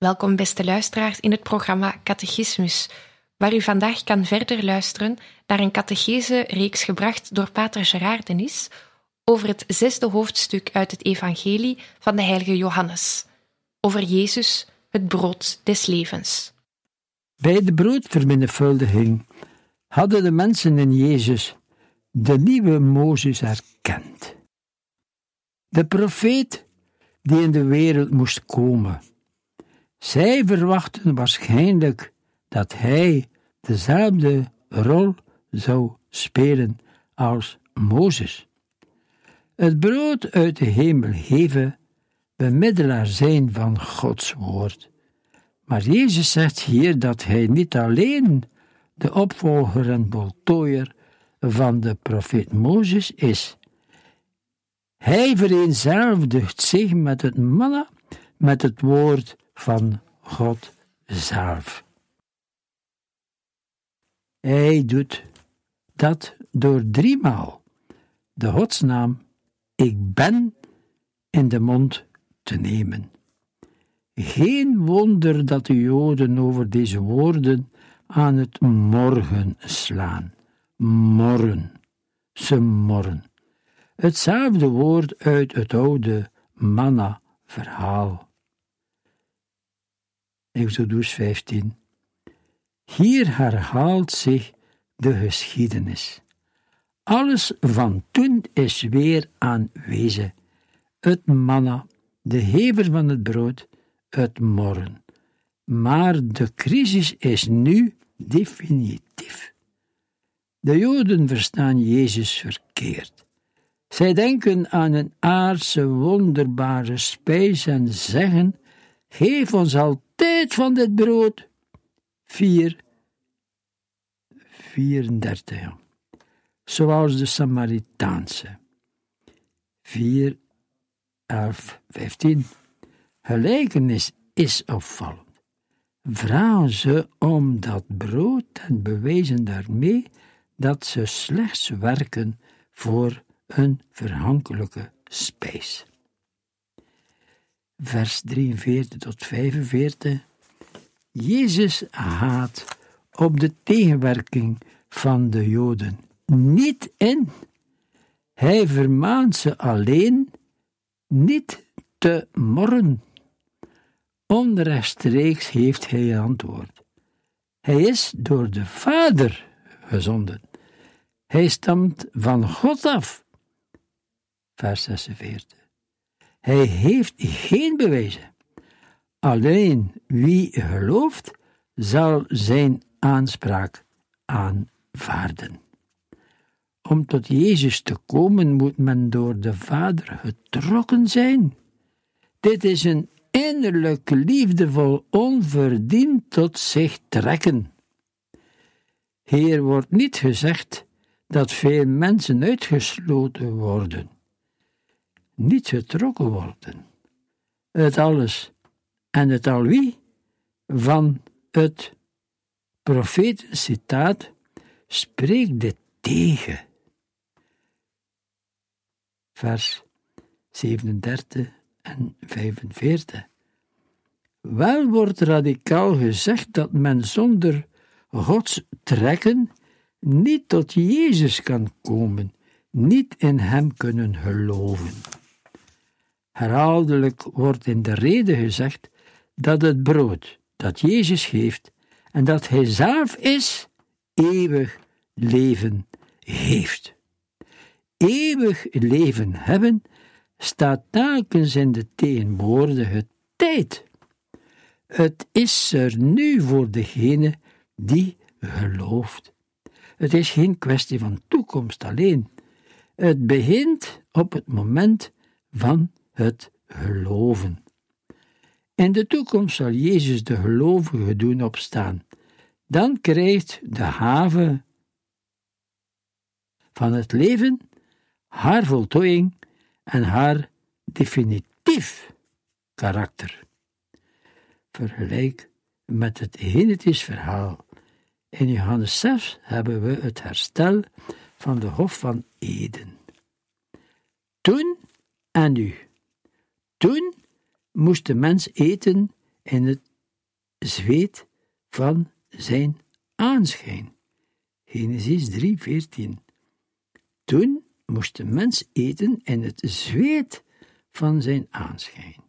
Welkom, beste luisteraars, in het programma Catechismus, waar u vandaag kan verder luisteren naar een catechese-reeks gebracht door Pater Gerard Denis over het zesde hoofdstuk uit het Evangelie van de heilige Johannes, over Jezus, het brood des levens. Bij de broodvermenigvuldiging hadden de mensen in Jezus de nieuwe Mozes erkend. De profeet die in de wereld moest komen zij verwachten waarschijnlijk dat hij dezelfde rol zou spelen als Mozes. Het brood uit de hemel geven, bemiddelaar zijn van Gods woord. Maar Jezus zegt hier dat hij niet alleen de opvolger en voltooier van de profeet Mozes is. Hij vereenzelvigt zich met het manna, met het woord van God zelf. Hij doet dat door driemaal de godsnaam ik ben in de mond te nemen. Geen wonder dat de Joden over deze woorden aan het morgen slaan. Morren, ze morren. Hetzelfde woord uit het oude manna-verhaal. Exodus 15. Hier herhaalt zich de geschiedenis. Alles van toen is weer aanwezig. Het manna, de hever van het brood, het morren. Maar de crisis is nu definitief. De Joden verstaan Jezus verkeerd. Zij denken aan een aardse wonderbare spijs en zeggen: Geef ons al van dit brood. 4, 34. Zoals de Samaritaanse. 4, 11, 15. Gelijkenis is opvallend. Vragen ze om dat brood en bewijzen daarmee dat ze slechts werken voor een verhankelijke spijs vers 43 tot 45. Jezus haat op de tegenwerking van de Joden niet in. Hij vermaant ze alleen niet te morren. Onrechtstreeks heeft hij antwoord. Hij is door de Vader gezonden. Hij stamt van God af. Vers 46. Hij heeft geen bewijzen. Alleen wie gelooft, zal zijn aanspraak aanvaarden. Om tot Jezus te komen moet men door de Vader getrokken zijn. Dit is een innerlijk liefdevol onverdiend tot zich trekken. Hier wordt niet gezegd dat veel mensen uitgesloten worden niet getrokken worden. Het alles en het al wie van het profetencitaat spreekt dit tegen. Vers 37 en 45. Wel wordt radicaal gezegd dat men zonder Gods trekken niet tot Jezus kan komen, niet in Hem kunnen geloven. Herhaaldelijk wordt in de reden gezegd dat het brood dat Jezus geeft en dat Hij zelf is, eeuwig leven heeft. Eeuwig leven hebben staat telkens in de tegenwoordige tijd. Het is er nu voor degene die gelooft. Het is geen kwestie van toekomst alleen. Het begint op het moment van het geloven. In de toekomst zal Jezus de gelovigen doen opstaan. Dan krijgt de haven van het leven haar voltooiing en haar definitief karakter. Vergelijk met het Genetisch verhaal. In Johannes 6 hebben we het herstel van de Hof van Eden. Toen en nu. Toen moest de mens eten in het zweet van zijn aanschijn. Genesis 3:14. Toen moest de mens eten in het zweet van zijn aanschijn.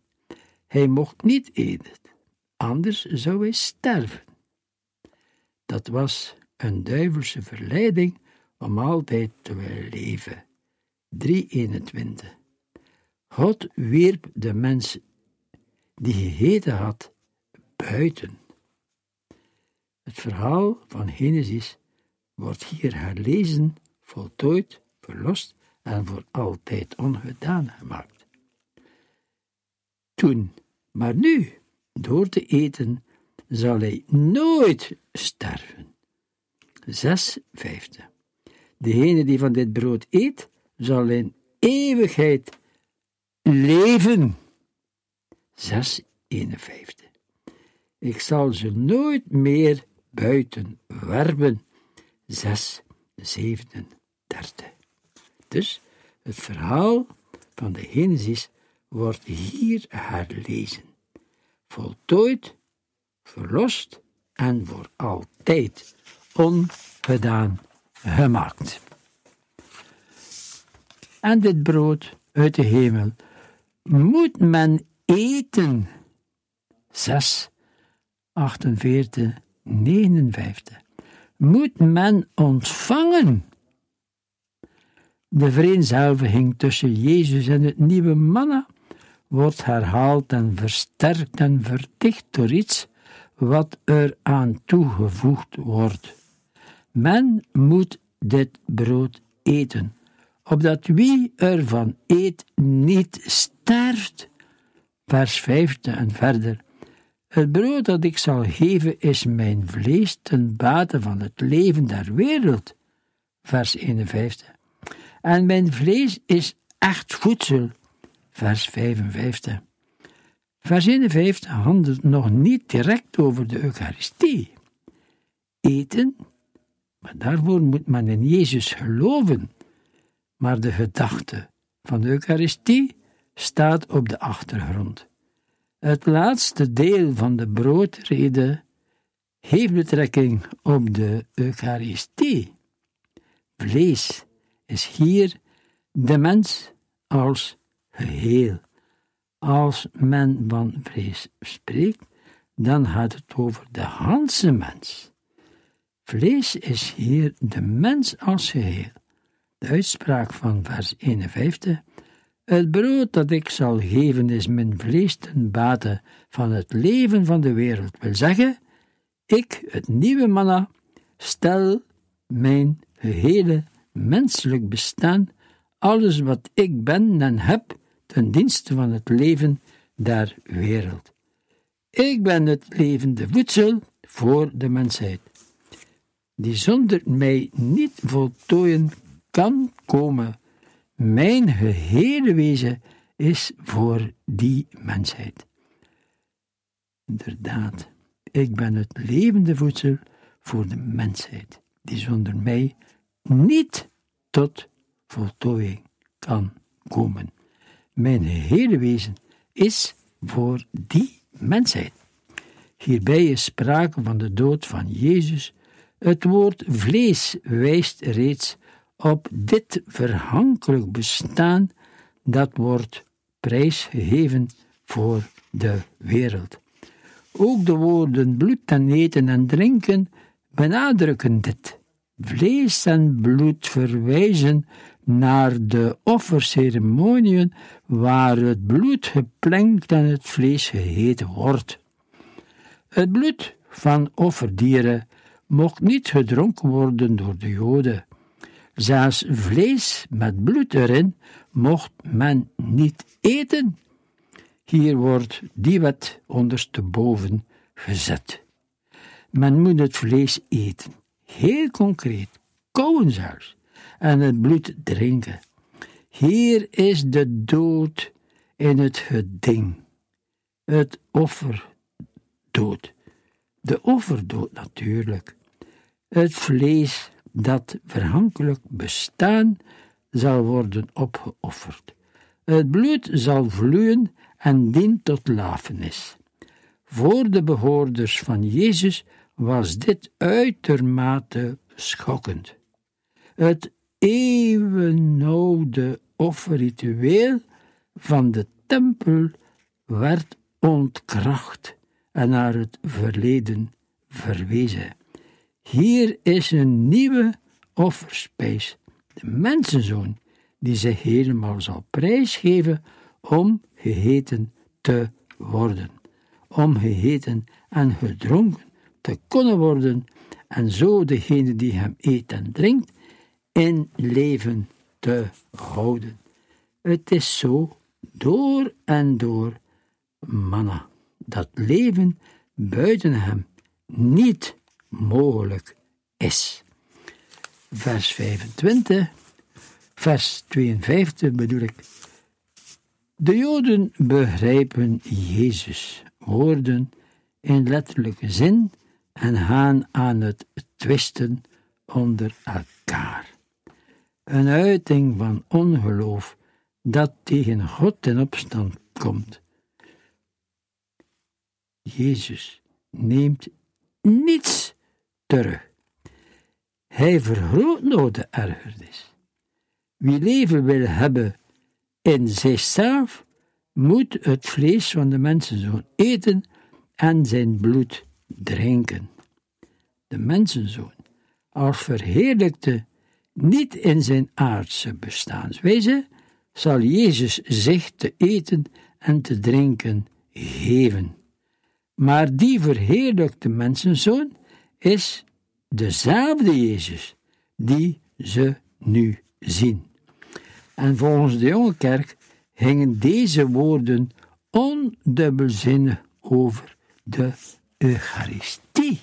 Hij mocht niet eten, anders zou hij sterven. Dat was een duivelse verleiding om altijd te willen leven. 3.21 God wierp de mens die gegeten had buiten. Het verhaal van Genesis wordt hier herlezen, voltooid, verlost en voor altijd ongedaan gemaakt. Toen, maar nu, door te eten, zal hij nooit sterven. Zes vijfde. Degene die van dit brood eet, zal in eeuwigheid leven. 6, 51. Ik zal ze nooit meer buiten werpen. 6, 37. Dus het verhaal van de Genesis wordt hier herlezen. Voltooid, verlost en voor altijd ongedaan gemaakt. En dit brood uit de hemel moet men eten. 6, 48, 59. Moet men ontvangen. De vereenzelviging tussen Jezus en het nieuwe manna wordt herhaald en versterkt en verdicht door iets wat er aan toegevoegd wordt. Men moet dit brood eten, opdat wie ervan eet niet sterft. Vers 5 en verder. Het brood dat ik zal geven is mijn vlees ten bate van het leven der wereld. Vers 51. En mijn vlees is echt voedsel. Vers 55. Vers 51 handelt nog niet direct over de Eucharistie. Eten, maar daarvoor moet men in Jezus geloven. Maar de gedachte van de Eucharistie staat op de achtergrond. Het laatste deel van de broodrede heeft betrekking op de Eucharistie. Vlees is hier de mens als geheel. Als men van vlees spreekt, dan gaat het over de ganse mens. Vlees is hier de mens als geheel. De uitspraak van vers 51 het brood dat ik zal geven is mijn vlees ten bate van het leven van de wereld. Wil zeggen, ik, het nieuwe manna, stel mijn gehele menselijk bestaan, alles wat ik ben en heb, ten dienste van het leven der wereld. Ik ben het levende voedsel voor de mensheid, die zonder mij niet voltooien kan komen mijn gehele wezen is voor die mensheid. Inderdaad, ik ben het levende voedsel voor de mensheid, die zonder mij niet tot voltooiing kan komen. Mijn gehele wezen is voor die mensheid. Hierbij is sprake van de dood van Jezus. Het woord vlees wijst reeds op dit verhankelijk bestaan, dat wordt prijsgegeven voor de wereld. Ook de woorden bloed en eten en drinken benadrukken dit. Vlees en bloed verwijzen naar de offerceremoniën waar het bloed geplengd en het vlees gegeten wordt. Het bloed van offerdieren mocht niet gedronken worden door de Joden. Zelfs vlees met bloed erin mocht men niet eten. Hier wordt die wet ondersteboven gezet. Men moet het vlees eten, heel concreet, kauwen zelfs, en het bloed drinken. Hier is de dood in het geding, het offerdood. De offerdood natuurlijk. Het vlees dat verhankelijk bestaan zal worden opgeofferd. Het bloed zal vloeien en dient tot lafenis. Voor de behoorders van Jezus was dit uitermate schokkend. Het eeuwenoude offerritueel van de tempel werd ontkracht en naar het verleden verwezen. Hier is een nieuwe offerspijs, de mensenzoon, die zich helemaal zal prijsgeven om geheten te worden, om geheten en gedronken te kunnen worden, en zo degene die hem eet en drinkt, in leven te houden. Het is zo door en door manna, dat leven buiten hem niet mogelijk is. Vers 25, vers 52 bedoel ik. De Joden begrijpen Jezus woorden in letterlijke zin en gaan aan het twisten onder elkaar. Een uiting van ongeloof dat tegen God in opstand komt. Jezus neemt niets terug. Hij vergroot nog de ergernis. Wie leven wil hebben in zichzelf, moet het vlees van de mensenzoon eten en zijn bloed drinken. De mensenzoon, als verheerlijkte niet in zijn aardse bestaanswijze, zal Jezus zich te eten en te drinken geven. Maar die verheerlijkte mensenzoon is dezelfde Jezus die ze nu zien. En volgens de jonge kerk hingen deze woorden ondubbelzinnig over de Eucharistie.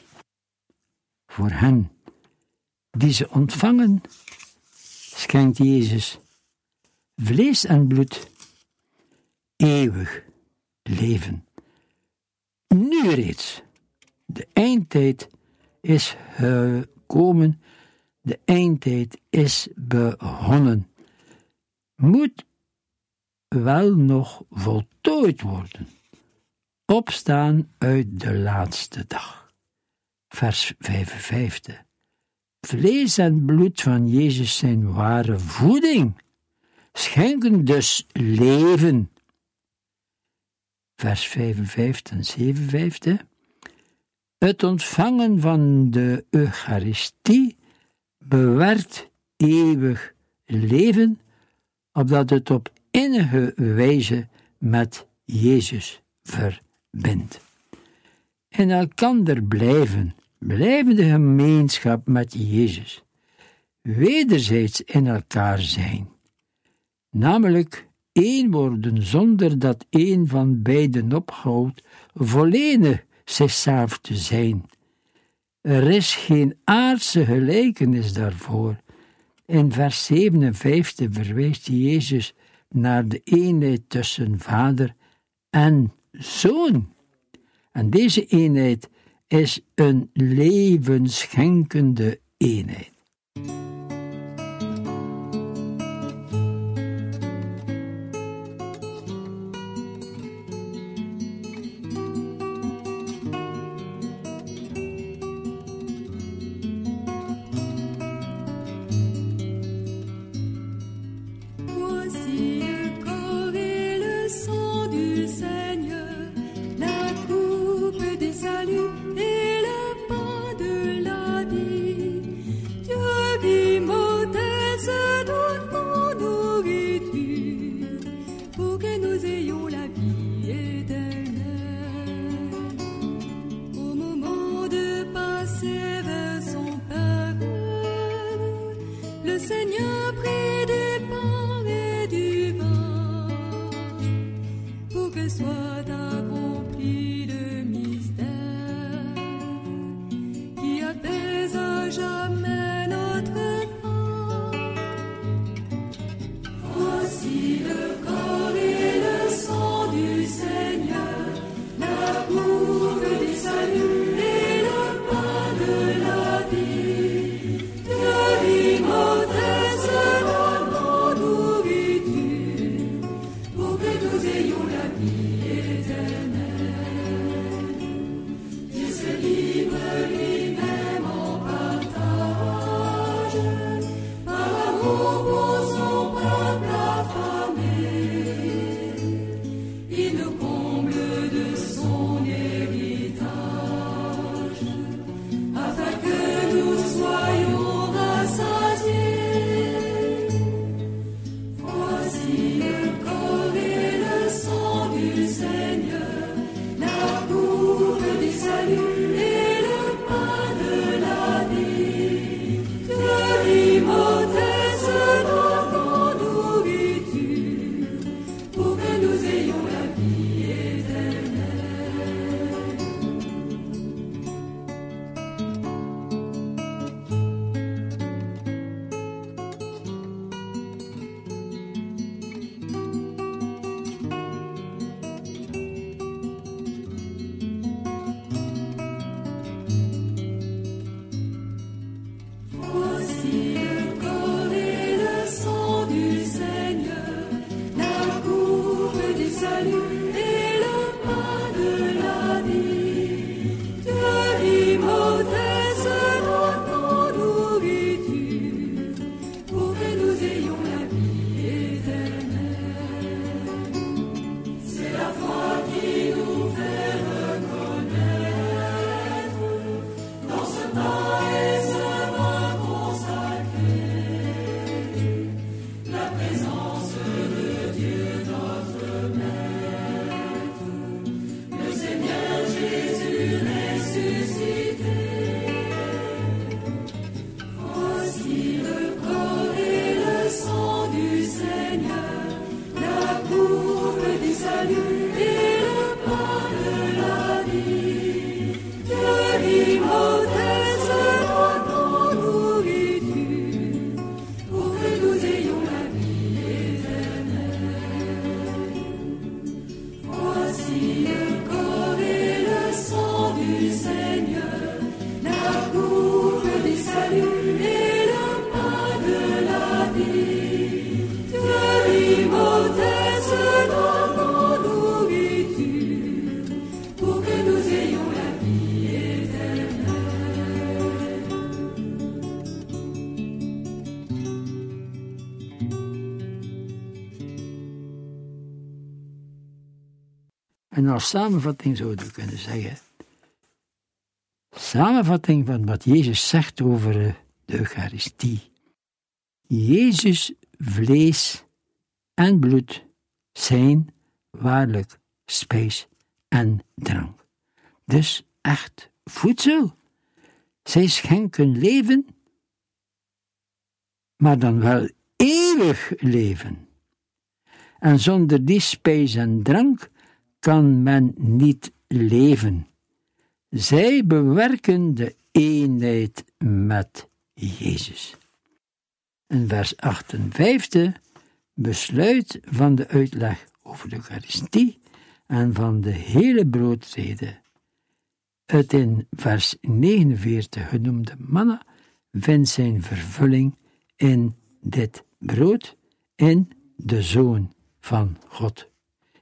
Voor hen die ze ontvangen, schenkt Jezus vlees en bloed, eeuwig leven. Nu reeds, de eindtijd is gekomen, de eindtijd is begonnen. Moet wel nog voltooid worden. Opstaan uit de laatste dag. Vers 55. Vlees en bloed van Jezus zijn ware voeding, schenken dus leven. Vers 55 en 57. Het ontvangen van de Eucharistie bewerkt eeuwig leven, opdat het op innige wijze met Jezus verbindt. In elkander blijven, blijvende gemeenschap met Jezus, wederzijds in elkaar zijn, namelijk één worden zonder dat een van beiden ophoudt, volledig zichzelf te zijn. Er is geen aardse gelijkenis daarvoor. In vers 57 verwijst Jezus naar de eenheid tussen Vader en Zoon. En deze eenheid is een levensschenkende eenheid. Samenvatting zouden we kunnen zeggen: samenvatting van wat Jezus zegt over eh, de Eucharistie. Jezus vlees en bloed zijn waarlijk spijs en drank. Dus echt voedsel. Zij schenken leven, maar dan wel eeuwig leven. En zonder die spijs en drank kan men niet leven. Zij bewerken de eenheid met Jezus. En vers 58 besluit van de uitleg over de Eucharistie en van de hele broodrede. Het in vers 49 genoemde manna vindt zijn vervulling in dit brood, in de Zoon van God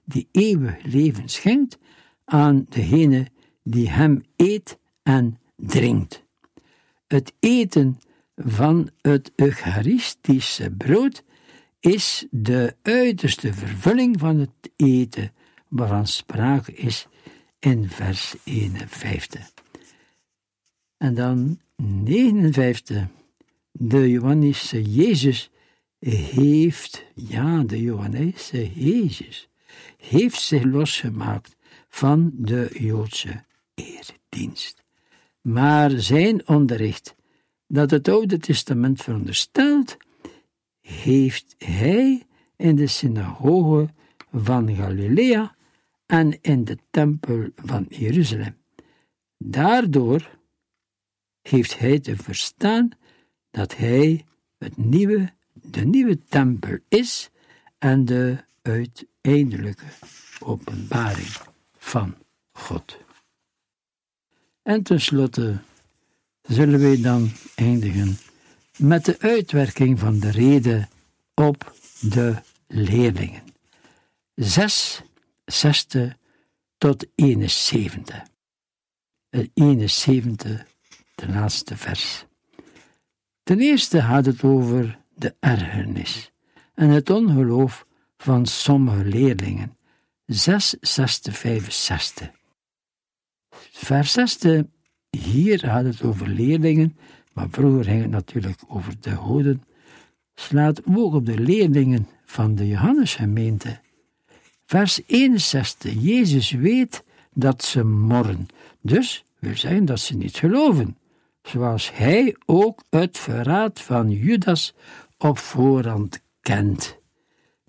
die eeuwig leven schenkt aan degene die hem eet en drinkt. Het eten van het Eucharistische brood is de uiterste vervulling van het eten waarvan sprake is in vers 51. En dan 59. De Johannische Jezus heeft, ja, de Johannese Jezus, heeft zich losgemaakt van de Joodse eredienst. Maar zijn onderricht, dat het Oude Testament veronderstelt, heeft hij in de synagoge van Galilea en in de tempel van Jeruzalem. Daardoor heeft hij te verstaan dat hij het nieuwe, de nieuwe tempel is en de uiteindelijke openbaring van God. En tenslotte zullen wij dan eindigen met de uitwerking van de reden op de leerlingen. 6, zesde tot 71. Het 71, de laatste vers. Ten eerste gaat het over de ergernis en het ongeloof van sommige leerlingen. 6, zesde, 65. Vers 6, hier gaat het over leerlingen, maar vroeger ging het natuurlijk over de Joden, slaat ook op de leerlingen van de Johannesgemeente. Vers 61, Jezus weet dat ze morren, dus wil zeggen dat ze niet geloven, zoals hij ook het verraad van Judas op voorhand kent.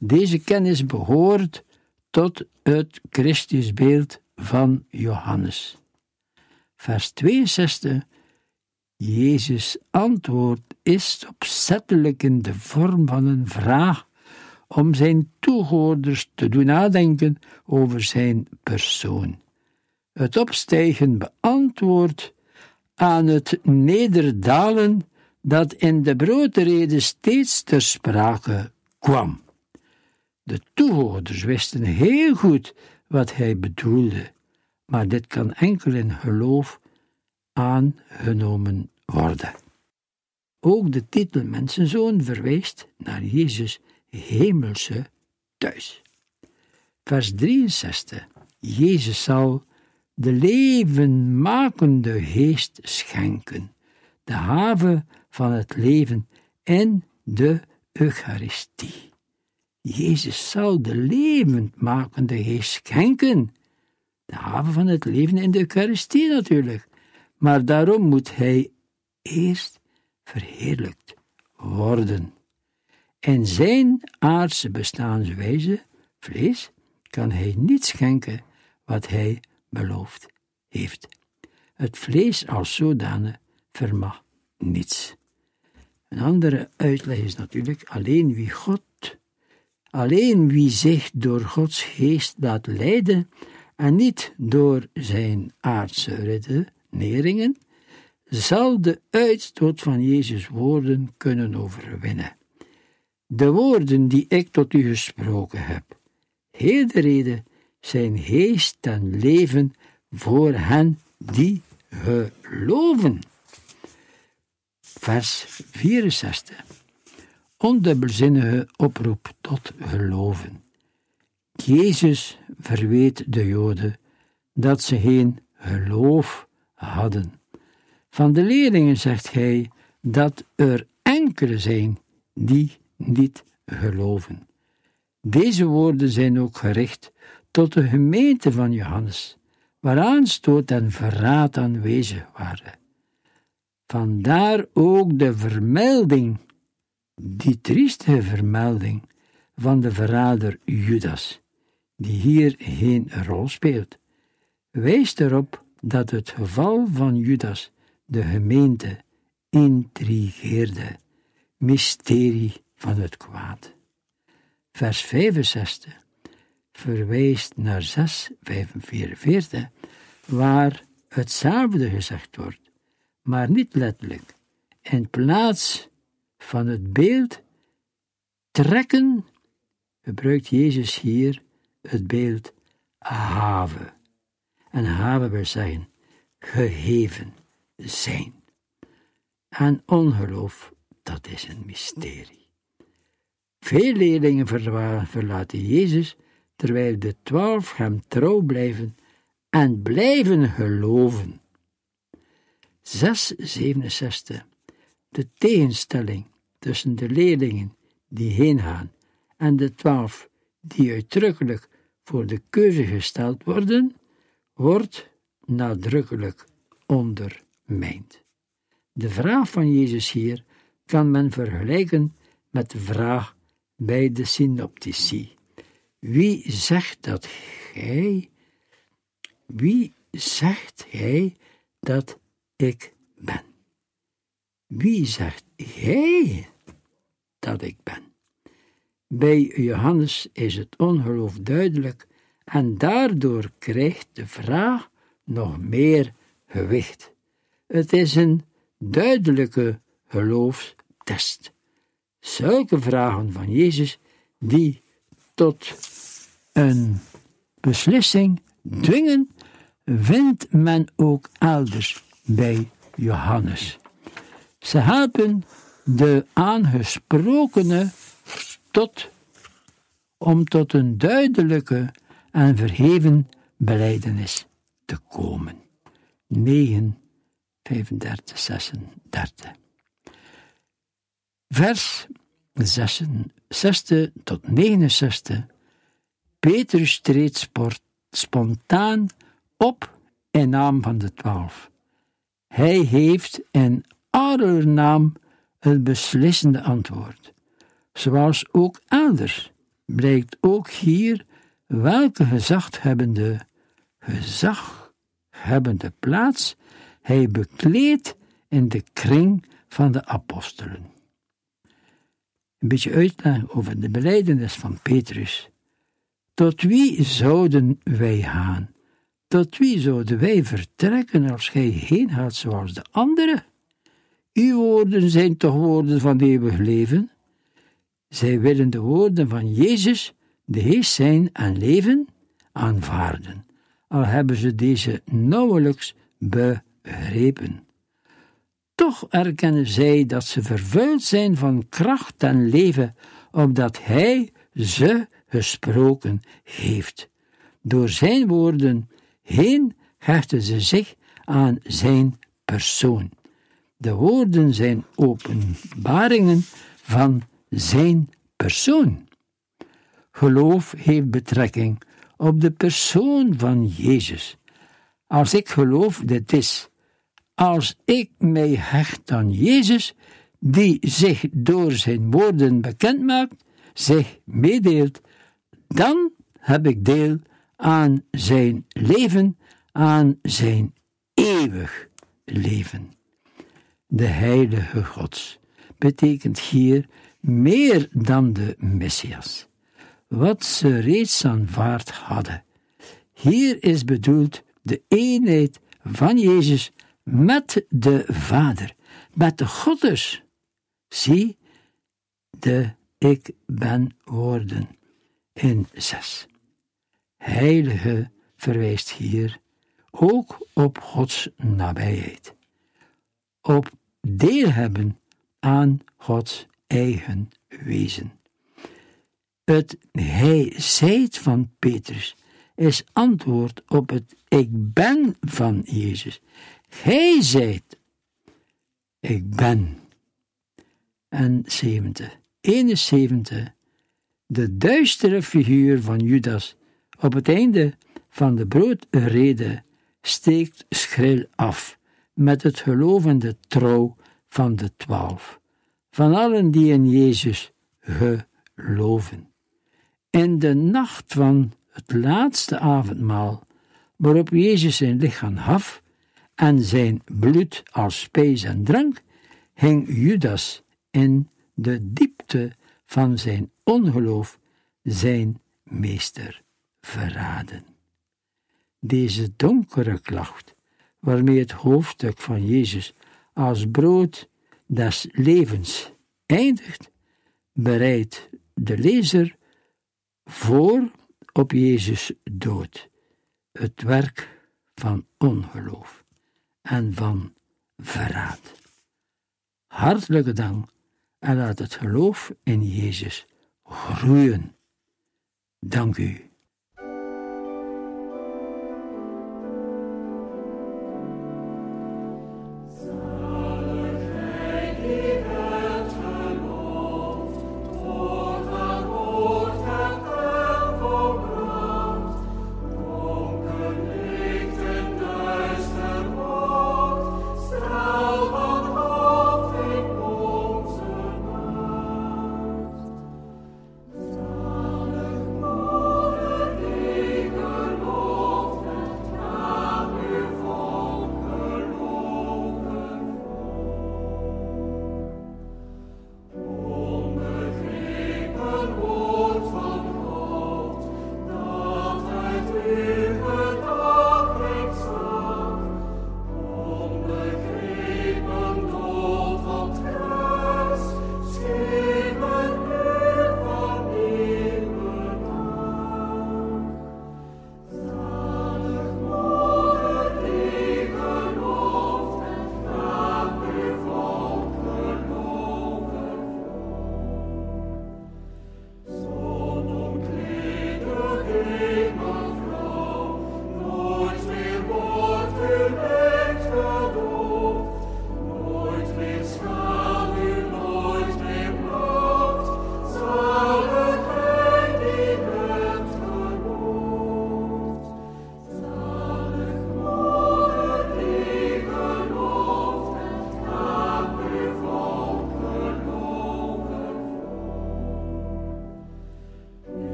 Deze kennis behoort tot het Christusbeeld van Johannes. Vers 62. Jezus' antwoord is opzettelijk in de vorm van een vraag om zijn toehoorders te doen nadenken over zijn persoon. Het opstijgen beantwoordt aan het nederdalen dat in de broodrede steeds ter sprake kwam. De toehoorders wisten heel goed wat hij bedoelde, maar dit kan enkel in geloof aangenomen worden. Ook de titel Mensenzoon verwijst naar Jezus' hemelse thuis. Vers 63. Jezus zal de levenmakende geest schenken, de haven van het leven en de Eucharistie. Jezus zal de levendmakende geest schenken, de haven van het leven in de Eucharistie natuurlijk, maar daarom moet hij eerst verheerlijkt worden. In zijn aardse bestaanswijze, vlees, kan hij niet schenken wat hij beloofd heeft. Het vlees als zodanig vermag niets. Een andere uitleg is natuurlijk alleen wie God, alleen wie zich door Gods geest laat leiden en niet door zijn aardse redeneringen, zal de uitstoot van Jezus' woorden kunnen overwinnen. De woorden die ik tot u gesproken heb, heel de reden zijn geest en leven voor hen die geloven. Vers 64. Ondubbelzinnige oproep tot geloven. Jezus verweet de Joden dat ze geen geloof hadden. Van de leerlingen zegt hij dat er enkele zijn die niet geloven. Deze woorden zijn ook gericht tot de gemeente van Johannes, waaraan stoot en verraad aanwezig waren. Vandaar ook de vermelding, die trieste vermelding van de verrader Judas, die hier geen rol speelt, wijst erop dat het geval van Judas de gemeente intrigeerde, mysterie van het kwaad. Vers 65 verwijst naar 6, 45, waar hetzelfde gezegd wordt, maar niet letterlijk. In plaats van het beeld trekken, gebruikt Jezus hier het beeld haven. En haven wil zeggen gegeven zijn. En ongeloof, dat is een mysterie. Veel leerlingen verlaten Jezus terwijl de twaalf hem trouw blijven en blijven geloven. 667. De tegenstelling tussen de leerlingen die heen gaan en de twaalf die uitdrukkelijk voor de keuze gesteld worden, wordt nadrukkelijk ondermijnd. De vraag van Jezus hier kan men vergelijken met de vraag bij de synoptici. Wie zegt dat gij, wie zegt hij dat ik ben? Wie zegt gij ik ben? Bij Johannes is het ongeloof duidelijk en daardoor krijgt de vraag nog meer gewicht. Het is een duidelijke geloofstest. Zulke vragen van Jezus die tot een beslissing dwingen, vindt men ook elders bij Johannes. Ze helpen de aangesprokene tot, om tot een duidelijke en verheven beleidenis te komen. 9, 35, 36. Vers 66 tot 69. Petrus treedt spontaan op in naam van de twaalf. Hij heeft in aller naam het beslissende antwoord. Zoals ook elders blijkt ook hier welke gezaghebbende, gezaghebbende plaats hij bekleedt in de kring van de apostelen. Een beetje uitleg over de beleidenis van Petrus. Tot wie zouden wij gaan? Tot wie zouden wij vertrekken als gij heen gaat zoals de anderen? Uw woorden zijn toch woorden van eeuwig leven? Zij willen de woorden van Jezus, de Geest zijn en leven, aanvaarden, al hebben ze deze nauwelijks begrepen. Toch erkennen zij dat ze vervuild zijn van kracht en leven, opdat Hij ze gesproken heeft. Door Zijn woorden heen hechten ze zich aan Zijn persoon. De woorden zijn openbaringen van Zijn persoon. Geloof heeft betrekking op de persoon van Jezus. Als ik geloof dit is, als ik mij hecht aan Jezus, die zich door zijn woorden bekend maakt, zich meedeelt, dan heb ik deel aan zijn leven, aan zijn eeuwig leven. De heilige Gods betekent hier meer dan de Messias, wat ze reeds aanvaard hadden. Hier is bedoeld de eenheid van Jezus met de Vader, met de Godders. Zie de ik ben woorden in zes. Heilige verwijst hier ook op Gods nabijheid, op deel hebben aan Gods eigen wezen. Het hij zijt van Petrus is antwoord op het ik ben van Jezus. Gij zijt, ik ben. En 70, 71, de duistere figuur van Judas op het einde van de broodrede steekt schril af met het gelovende trouw van de twaalf, van allen die in Jezus geloven. In de nacht van het laatste avondmaal, waarop Jezus zijn lichaam gaf en zijn bloed als spijs en drank, hing Judas in de diepte van zijn ongeloof zijn meester verraden. Deze donkere klacht, waarmee het hoofdstuk van Jezus als brood des levens eindigt, bereidt de lezer voor op Jezus dood, het werk van ongeloof en van verraad. Hartelijke dank en laat het geloof in Jezus groeien. Dank u.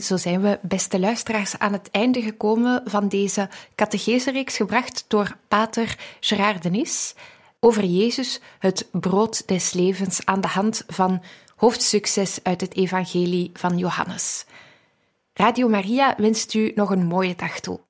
Zo zijn we, beste luisteraars, aan het einde gekomen van deze catechesereeks gebracht door pater Gerard Denis over Jezus, het brood des levens, aan de hand van hoofdsucces uit het evangelie van Johannes. Radio Maria wenst u nog een mooie dag toe.